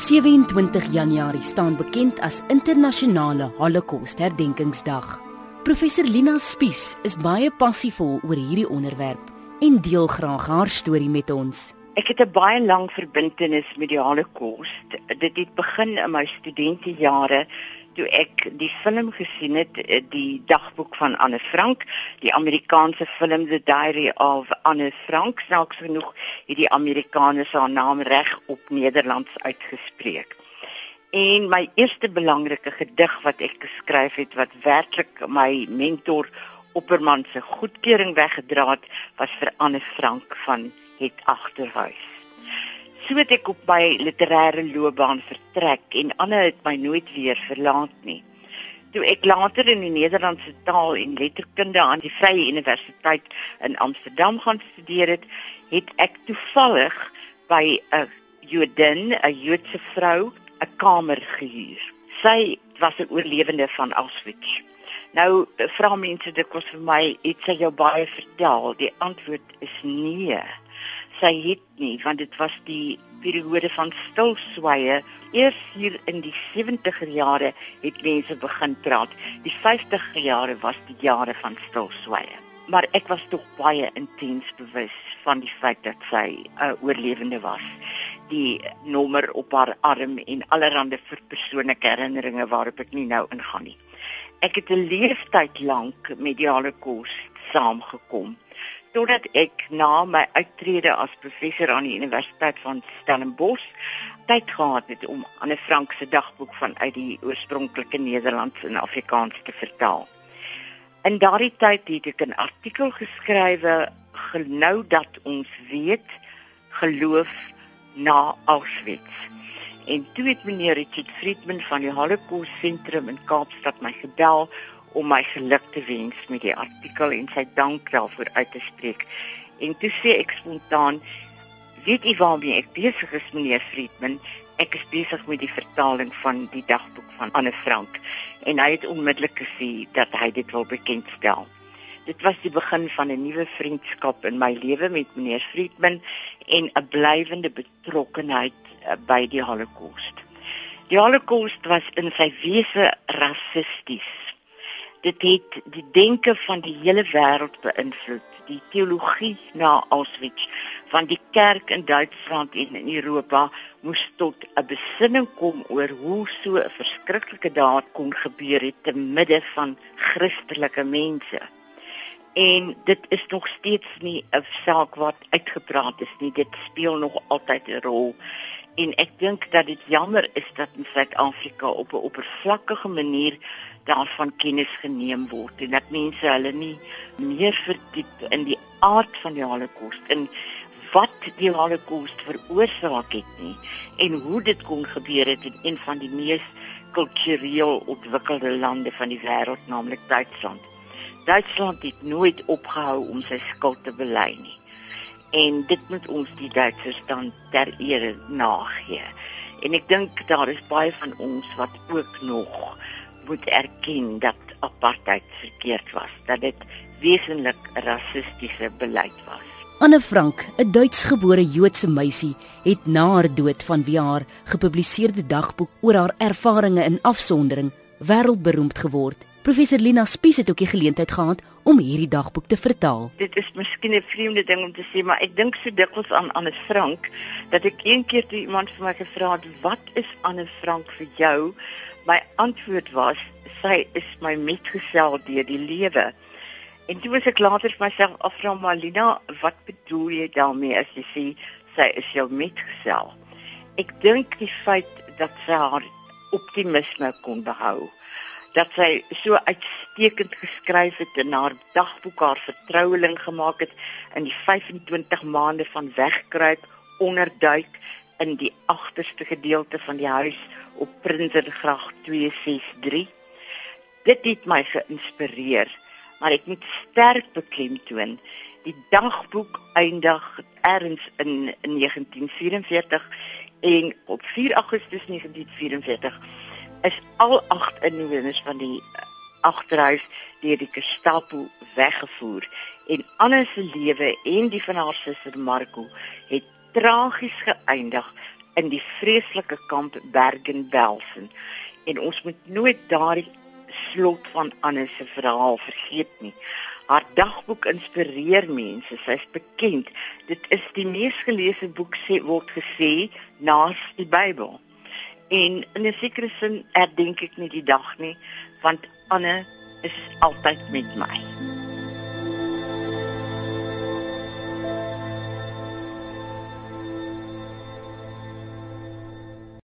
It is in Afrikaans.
27 Januarie staan bekend as internasionale Holocaust-herdenkingsdag. Professor Lina Spies is baie passievol oor hierdie onderwerp en deel graag haar storie met ons. Ek het 'n baie lang verbintenis met die Holocaust. Dit het begin in my studentejare toe ek die film gesien het, die dagboek van Anne Frank, die Amerikaanse film The Diary of Anne Frank. Snaaks genoeg het die Amerikaners haar naam reg op Nederlands uitgespreek. En my eerste belangrike gedig wat ek geskryf het wat werklik my mentor Opperman se goedkeuring weggedra het, was vir Anne Frank van Het Agterhuis. So het ek op my literêre loopbaan vertrek en Anne het my nooit weer verlaat nie. Toe ek later in die Nederlandse taal en letterkunde aan die Vrye Universiteit in Amsterdam gaan studeer het, het ek toevallig by 'n Jodin, 'n Joodse vrou 'n kamer gehuur. Sy was 'n oorlewende van Auschwitz. Nou vra mense kos vir my iets sy jou baie vertel. Die antwoord is nee. Sy het nie want dit was die periode van stilswye. Eers hier in die 70er jare het mense begin praat. Die 50er jare was die jare van stilswye maar ek was tog baie intens bewus van die feit dat sy 'n uh, oorlewende was. Die nommer op haar arm en allerlei persoonlike herinneringe waarop ek nie nou ingaan nie. Ek het 'n leeftyd lank met die Holocaust saamgekom totdat ek na my uittrede as professor aan die Universiteit van Stellenbosch tyd gehad het om 'n Frankse dagboek vanuit die oorspronklike Nederlands en Afrikaans te vertaal. In daardie tyd het ek 'n artikel geskrywe genou dat ons weet geloof na Auschwitz. En toe het meneer Richard Friedman van die Holocaust Sentrum in Kaapstad my gebel om my geluk te wens met die artikel en sy dank daarvoor uit te spreek. En toe sê ek spontaan, weet u waarmee ek besig is meneer Friedman? ek is besig met die vertaling van die dagboek van Anne Frank en hy het onmiddellik gesê dat hy dit wil bekendstel. Dit was die begin van 'n nuwe vriendskap in my lewe met meneer Friedman en 'n blywende betrokkenheid eh, by die Holocaust. Die Holocaust was in sy wese rassisties. Dit het die denke van die hele wêreld beïnvloed die teologie na Auschwitz van die kerk in Duitsland en in Europa moes tot 'n besinning kom oor hoe so 'n verskriklike daad kon gebeur het te midde van Christelike mense. En dit is nog steeds nie 'n saak wat uitgepraat is nie. Dit speel nog altyd 'n rol. En ek dink dat dit jammer is dat in Suid-Afrika op 'n oppervlakkige manier daarvan kennis geneem word en dat mense hulle nie meer verdiep in die aard van die Holocaust en wat die Holocaust veroorsaak het nie en hoe dit kon gebeur het in een van die mees kultureel ontwikkelde lande van die wêreld naamlik Duitsland. Duitsland het nooit opgehou om sy skuld te bely nie. En dit moet ons die Duitsers dan ter ere nagee. En ek dink daar is baie van ons wat ook nog moet erken dat apartheid verkeerd was, dat dit wesentlik rassistiese beleid was. Anne Frank, 'n Duitsgebore Joodse meisie, het na haar dood vanweë haar gepubliseerde dagboek oor haar ervarings in afsondering wêreldberoemd geword. Professor Lina Spies het ook die geleentheid gehad om hierdie dagboek te vertaal. Dit is miskien 'n vreemde ding om te sê, maar ek dink so dikwels aan Anne Frank dat ek een keer toe iemand vir my gevra het, "Wat is Anne Frank vir jou?" My antwoord was, "Sy is my metgesel deur die lewe." En toe was ek later vir myself afvra, "Malina, wat bedoel jy daarmee as jy sê sy is jou metgesel?" Ek dink die feit dat sy haar optimisme kon behou dat sy so uitstekend geskryf het en haar dagboek haar vertroueling gemaak het in die 25 maande van wegkruip onderduik in die agterste gedeelte van die huis op Prinsengracht 263. Dit het my geïnspireer, maar ek moet sterk beklemtoon die dagboek eindig erns in, in 1944 en op 4 Augustus 1944 is al agt inwoners van die eh, agterhuis deur die Gestapo weggevoer en Anne se lewe en die van haar suster Marco het tragies geëindig in die vreeslike kamp Bergen-Belsen en ons moet nooit daardie slot van Anne se verhaal vergeet nie. Haar dagboek inspireer mense. Sy's bekend. Dit is die mees geleesde boek sê word gesê naas die Bybel. En in 'n sekere sin herdenk ek nie die dag nie, want Anne is altyd met my.